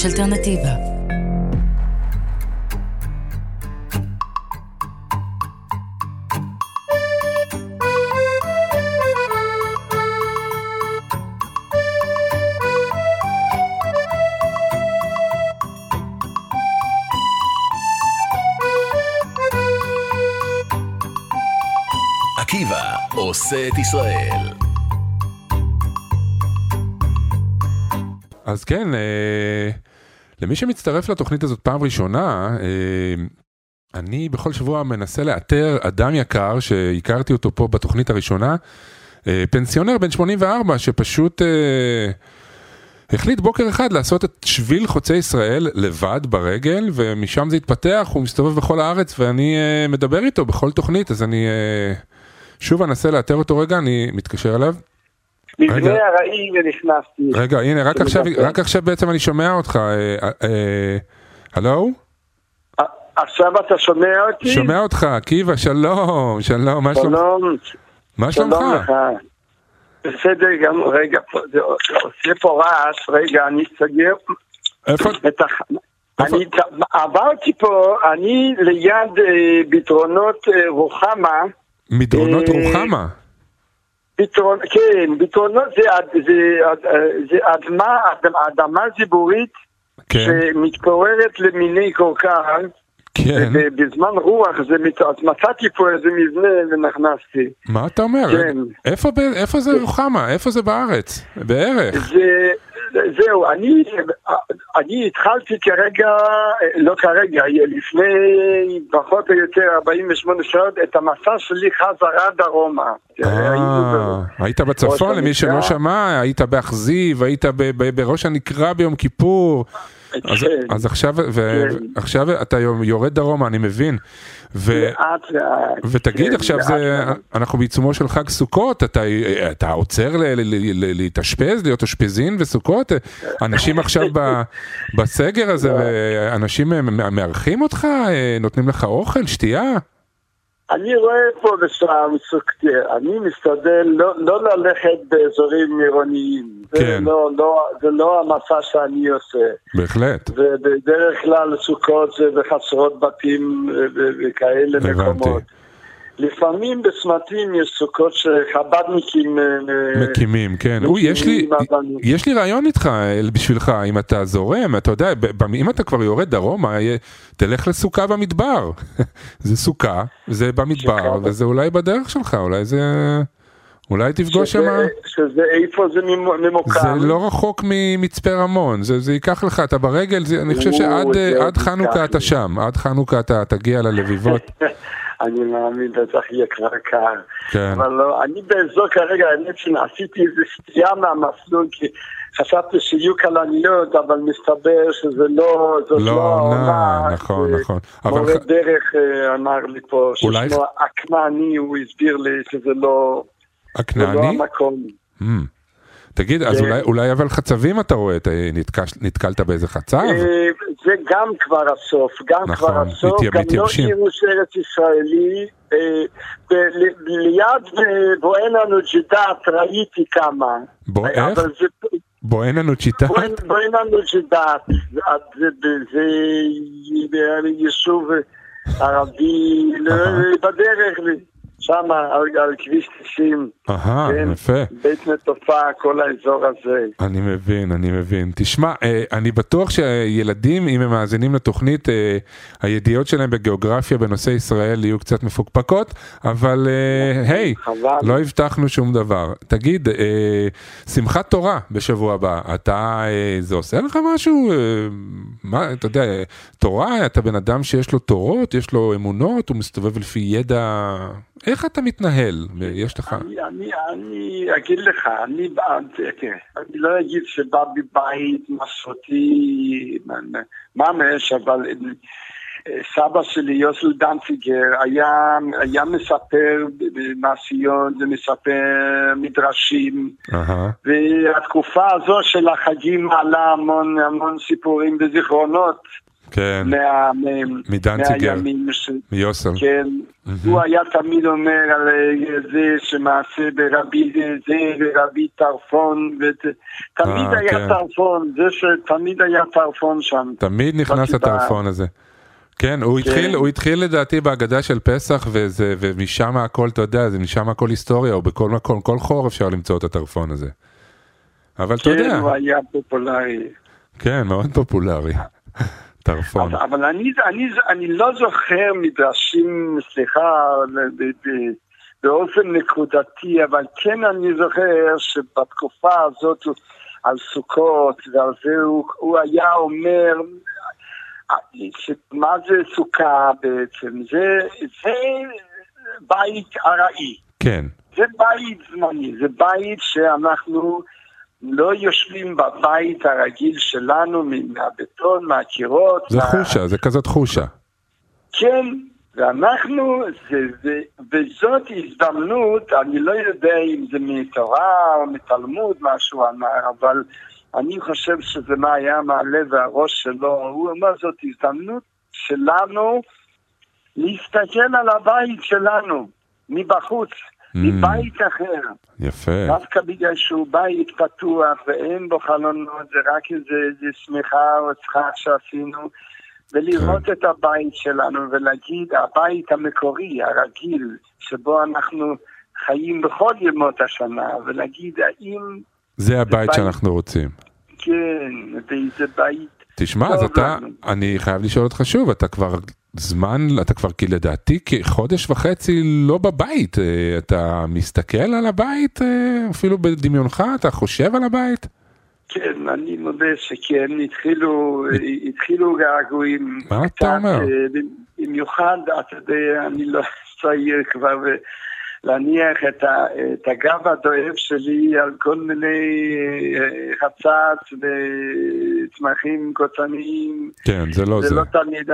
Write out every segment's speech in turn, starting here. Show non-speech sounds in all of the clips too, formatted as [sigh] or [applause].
יש אלטרנטיבה. עקיבא עושה את ישראל. אז כן, אה, למי שמצטרף לתוכנית הזאת פעם ראשונה, אה, אני בכל שבוע מנסה לאתר אדם יקר שהכרתי אותו פה בתוכנית הראשונה, אה, פנסיונר בן 84 שפשוט אה, החליט בוקר אחד לעשות את שביל חוצה ישראל לבד ברגל ומשם זה התפתח, הוא מסתובב בכל הארץ ואני מדבר איתו בכל תוכנית אז אני שוב אנסה לאתר אותו רגע, אני מתקשר אליו. רגע. מבנה ארעי ונכנסתי. רגע, הנה, רק עכשיו. רק עכשיו בעצם אני שומע אותך. אה, אה, אה, הלו? עכשיו אתה שומע אותי? שומע אותך, עקיבא, שלום, שלום, מה שלומך? שלום, מה שלום שלומך? לך. בסדר גם, רגע, עושה פה רעש, רגע, אני אסגר איפה? אני עברתי פה, אני ליד אה, רוחמה, מדרונות רוחמה. פתרון, כן, פתרונות זה, אד- זה, אד- אה, זה אדמה, אדמה, אדמה ציבורית כן, שמתפוררת למיני קורקר, כן. ובזמן רוח זה מת... אז מצאתי פה איזה מבנה ונכנסתי. מה אתה אומר? כן. איפה איפה זה רוחמה? איפה זה בארץ? בערך. זה, זהו, אני, אני התחלתי כרגע, לא כרגע, לפני פחות או יותר 48 שעות את המסע שלי חזרה דרומה. אה, היית בצפון, למי שלא. שמע, היית באכזיב, היית בראש הנקרה ביום כיפור. אז, כן. אז עכשיו, ו- כן. עכשיו אתה יורד דרומה, אני מבין. ו- לאט לאט. ותגיד כן, עכשיו לאט זה לאט. אנחנו בעיצומו של חג סוכות אתה אתה עוצר ל- ל- ל- ל- להתאשפז להיות אושפזין וסוכות אנשים עכשיו ב- בסגר הזה אנשים מארחים אותך אה, נותנים לך אוכל שתייה אני רואה פה ושם, אני משתדל לא, לא ללכת באזורים עירוניים. זה, כן. לא, לא, זה לא המסע שאני עושה. בהחלט ובדרך כלל סוכות זה בחצרות בתים ו- ו- וכאלה הבנתי. לפעמים בצמתים יש סוכות שחב"דניקים אה, אה, מקימים כן אוי יש לי יש לי רעיון איתך בשבילך אם אתה זורם אתה יודע אם אתה כבר יורד דרומה אה, תלך לסוכה במדבר [laughs] זה סוכה זה במדבר סוכה. וזה אולי בדרך שלך אולי זה אולי תפגוש שם שזה, שזה איפה זה ממ- ממוקם. זה לא רחוק ממצפה רמון, זה, זה ייקח לך, אתה ברגל, זה, אני חושב שעד זה עד חנוכה אתה. שם, עד חנוכה אתה תגיע ללביבות. [laughs] אני מאמין, בטח יהיה כבר קר. כן. אבל לא, אני באזור כרגע, האמת שעשיתי איזה סטייה מהמסלול, כי חשבתי שיהיו כלניות, אבל מסתבר שזה לא, זאת לא לא העונה, העונה. נכון, זה נכון. אבל מורה ח- דרך אה, אמר לי פה, אולי- ששמו הכנעני, הוא הסביר לי שזה לא, זה לא? המקום. Mm. תגיד, אז כן. אולי, אולי אבל חצבים אתה רואה, נתקלת באיזה חצב? זה גם כבר הסוף, גם נכון, כבר הסוף, גם לא. גירוש ארץ ישראלי. אה, ליד אה, בואנה נוג'ידת ראיתי כמה. בוא- אה, איך? זה בואנה? בואנה- בואנה נוג'ידת, זה- יישוב ערבי לא. בדרך, שם על על כביש 90. אהה, כן, יפה. בית נטופה, כל האזור הזה. אני מבין, אני מבין. תשמע, אה, אני בטוח שילדים, אם הם מאזינים לתוכנית, אה, הידיעות שלהם בגיאוגרפיה בנושא ישראל יהיו קצת מפוקפקות, אבל אה, היי, חבל. לא הבטחנו שום דבר. תגיד, שמחת תורה בשבוע הבא, אתה, זה עושה לך משהו? מה, אתה יודע, תורה, אתה בן אדם שיש לו תורות, יש לו אמונות, הוא מסתובב לפי ידע, איך אתה מתנהל? יש לך... אני, אני, אני אגיד לך, אני, כן, אני לא אגיד שבא מבית מסורתי ממש, אבל סבא שלי, יוסל דנציגר, היה, היה מספר מעשיות ומספר מדרשים, אהה, והתקופה הזו של החגים מעלה המון, המון סיפורים וזיכרונות. כן, מדנציגר. מיוסל. כן, הוא היה תמיד אומר על זה שמעשה ברבי זה ורבי טרפון, ותמיד אה, היה כן. טרפון, זה שתמיד היה טרפון שם. תמיד נכנס בכיתה. הטרפון הזה. כן, הוא התחיל, הוא התחיל לדעתי בהגדה של פסח, וזה, ומשם הכל, אתה יודע, זה משם הכל היסטוריה, או בכל מקום, כל חור אפשר למצוא את הטרפון הזה. אבל אתה כן, יודע, הוא היה פופולרי. כן, מאוד פופולרי. טרפון. אבל, אני, אני, אני לא זוכר מדרשים, סליחה, באופן נקודתי, אבל כן אני זוכר שבתקופה הזאת על סוכות ועל זה הוא, הוא היה אומר, מה זה סוכה בעצם? זה, זה בית ארעי. כן, זה בית זמני, זה בית שאנחנו לא יושבים בבית הרגיל שלנו מהבטון, מהקירות. זה מה- חושה, זה כזאת חושה. כן, ואנחנו, זה, זה, וזאת הזדמנות, אני לא יודע אם זה מתורה או מתלמוד, מה שהוא אמר, אבל אני חושב שזה מה היה מהלב והראש שלו. הוא אמר, זאת הזדמנות שלנו להסתכל על הבית שלנו מבחוץ, מבית אחר. יפה. דווקא בגלל שהוא בית פתוח ואין בו חלונות, זה רק איזה, איזה שמחה או צחק שעשינו, ולראות כן. את הבית שלנו ולהגיד, הבית המקורי, הרגיל, שבו אנחנו חיים בכל ימות השנה, ולהגיד, האם זה הבית בית- שאנחנו רוצים. כן, ואיזה בית... תשמע, אז אתה, לנו. אני חייב לשאול אותך שוב, אתה כבר זמן, אתה כבר, כי לדעתי כחודש וחצי לא בבית, אה, אתה מסתכל על הבית, אה, אפילו בדמיונך, אתה חושב על הבית? כן, אני מודה שכן, התחילו, התחילו געגועים. מה אתה אומר? אה, במיוחד, אתה יודע, אני לא [laughs] צעיר כבר, להניח את, ה, את הגב הדואב שלי על כל מיני אה, חצץ וצמחים קוצניים. כן, זה לא זה זה. לא תמיד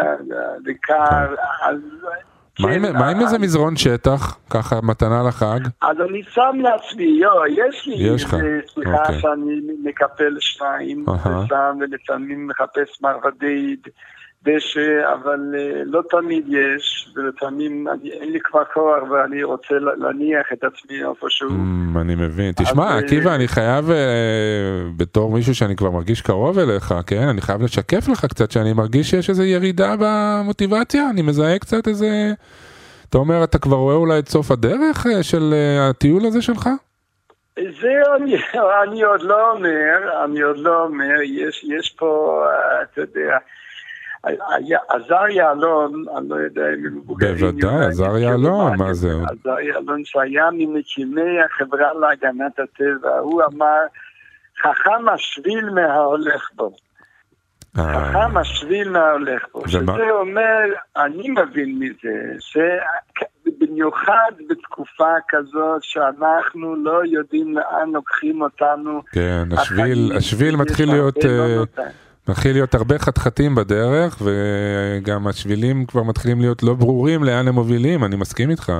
וקר, אז... מה עם- כן, מה עם איזה מזרון שטח, ככה מתנה לחג? אז אני שם לעצמי, יו, יש לי יש לך, איזה סליחה אוקיי. שאני מקפל שניים. ושם ולפעמים מחפש מרבדי דשא, אבל אה, לא תמיד יש, ולפעמים אין לי כבר כוח ואני רוצה להניח את עצמי איפשהו. Mm, אני מבין. תשמע, אז, עקיבא, אה, אני חייב, אה, בתור מישהו שאני כבר מרגיש קרוב אליך, כן? אני חייב לשקף לך קצת שאני מרגיש שיש איזו ירידה במוטיבציה, אני מזהה קצת איזה... אתה אומר, אתה כבר רואה אולי את סוף הדרך אה, של אה, הטיול הזה שלך? זה אני, אני עוד לא אומר, אני עוד לא אומר, יש, יש פה, אה, אתה יודע, עזר יעלון, אני לא יודע אם הם מבוגרים. בוודאי, עזר יעלון, מה זה? עזר יעלון שהיה ממקימי החברה להגנת הטבע, הוא אמר, חכם השביל מההולך בו. אה, חכם השביל מההולך בו. שזה אומר, אני מבין מזה, שבמיוחד בתקופה כזאת שאנחנו לא יודעים לאן לוקחים אותנו. כן, השביל, מתחיל להיות, לא. מתחיל להיות הרבה חתחתים בדרך, וגם השבילים כבר מתחילים להיות לא ברורים לאן הם מובילים, אני מסכים איתך.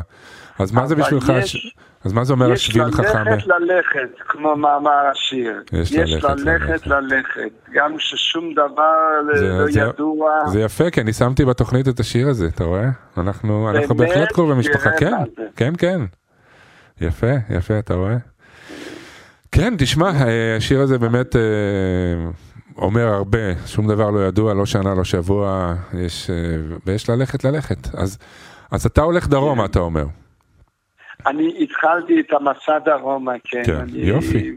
אז מה זה בשבילך, יש- אז מה זה אומר יש השביל חכם? ללכת ללכת, כמו מאמר השיר. יש יש ללכת ללכת ללכת. גם ששום דבר זה- לא זה- ידוע. זה יפה, כי אני שמתי בתוכנית את השיר הזה, אתה רואה? אנחנו, אנחנו? בהחלט קרובי משפחה, כן. כן, כן. יפה, יפה, אתה רואה? כן, תשמע, אה, השיר הזה באמת אה, אומר הרבה, שום דבר לא ידוע, לא שנה, לא שבוע, יש, אה, ויש ללכת ללכת. אז, אז אתה הולך דרומה, אתה אומר. אני התחלתי את המסע דרומה, כן. כן, אני- יופי.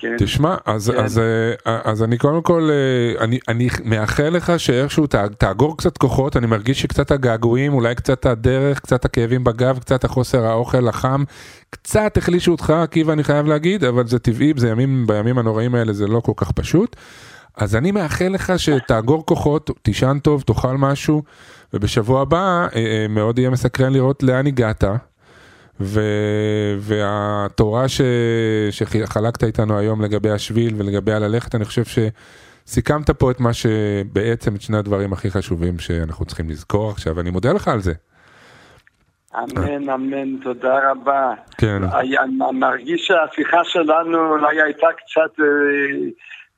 כן. תשמע, אז, כן. אז, אה, אז אני קודם כל, אה, אני, אני מאחל לך שאיכשהו ת, תאגור קצת כוחות, אני מרגיש שקצת הגעגועים, אולי קצת הדרך, קצת הכאבים בגב, קצת החוסר האוכל החם, קצת החלישו אותך, עקיבא, אני חייב להגיד, אבל זה טבעי, זה ימים, בימים הנוראים האלה זה לא כל כך פשוט. אז אני מאחל לך שתאגור כוחות, תישן טוב, תאכל משהו, ובשבוע הבא אה, מאוד יהיה מסקרן לראות לאן הגעת. ו... והתורה ש... שחלקת איתנו היום לגבי השביל ולגבי הללכת, אני חושב שסיכמת פה את מה שבעצם, את שני הדברים הכי חשובים שאנחנו צריכים לזכור עכשיו, אני מודה לך על זה. אמן, אמן, תודה רבה. כן. אני מרגיש שהשיחה שלנו אולי הייתה קצת אה,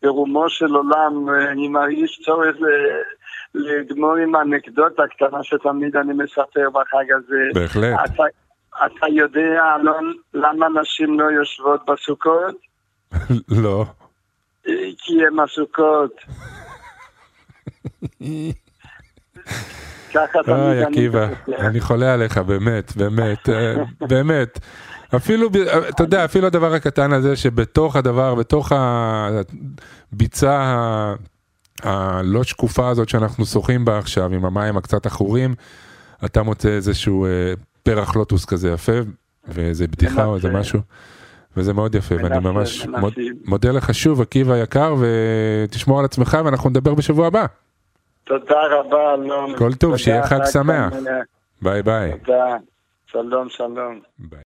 ברומו של עולם, אני מרגיש צורך ל- לגמור עם אנקדוטה קטנה שתמיד אני מספר בחג הזה. בהחלט. אתה, יודע, למה נשים לא יושבות בסוכות? [laughs] לא. כי הן עסוקות. ככה תמיד אוי, אני עקיבא, מספר. אני חולה עליך, באמת, באמת, אה, באמת. אפילו, ב- אתה יודע, אפילו הדבר הקטן הזה שבתוך הדבר, בתוך הביצה הלא שקופה הזאת שאנחנו שוחים בה עכשיו, עם המים הקצת עכורים, אתה מוצא איזשהו אה, פרח לוטוס כזה יפה, ואיזה בדיחה או איזה. משהו, וזה מאוד יפה, ואני ממש. מוד- מודה לך שוב, עקיבא יקר, ותשמור על עצמך, ואנחנו נדבר בשבוע הבא. תודה רבה, אלון. כל טוב, שיהיה חג. שמח. ביי ביי. תודה. שלום, שלום. ביי.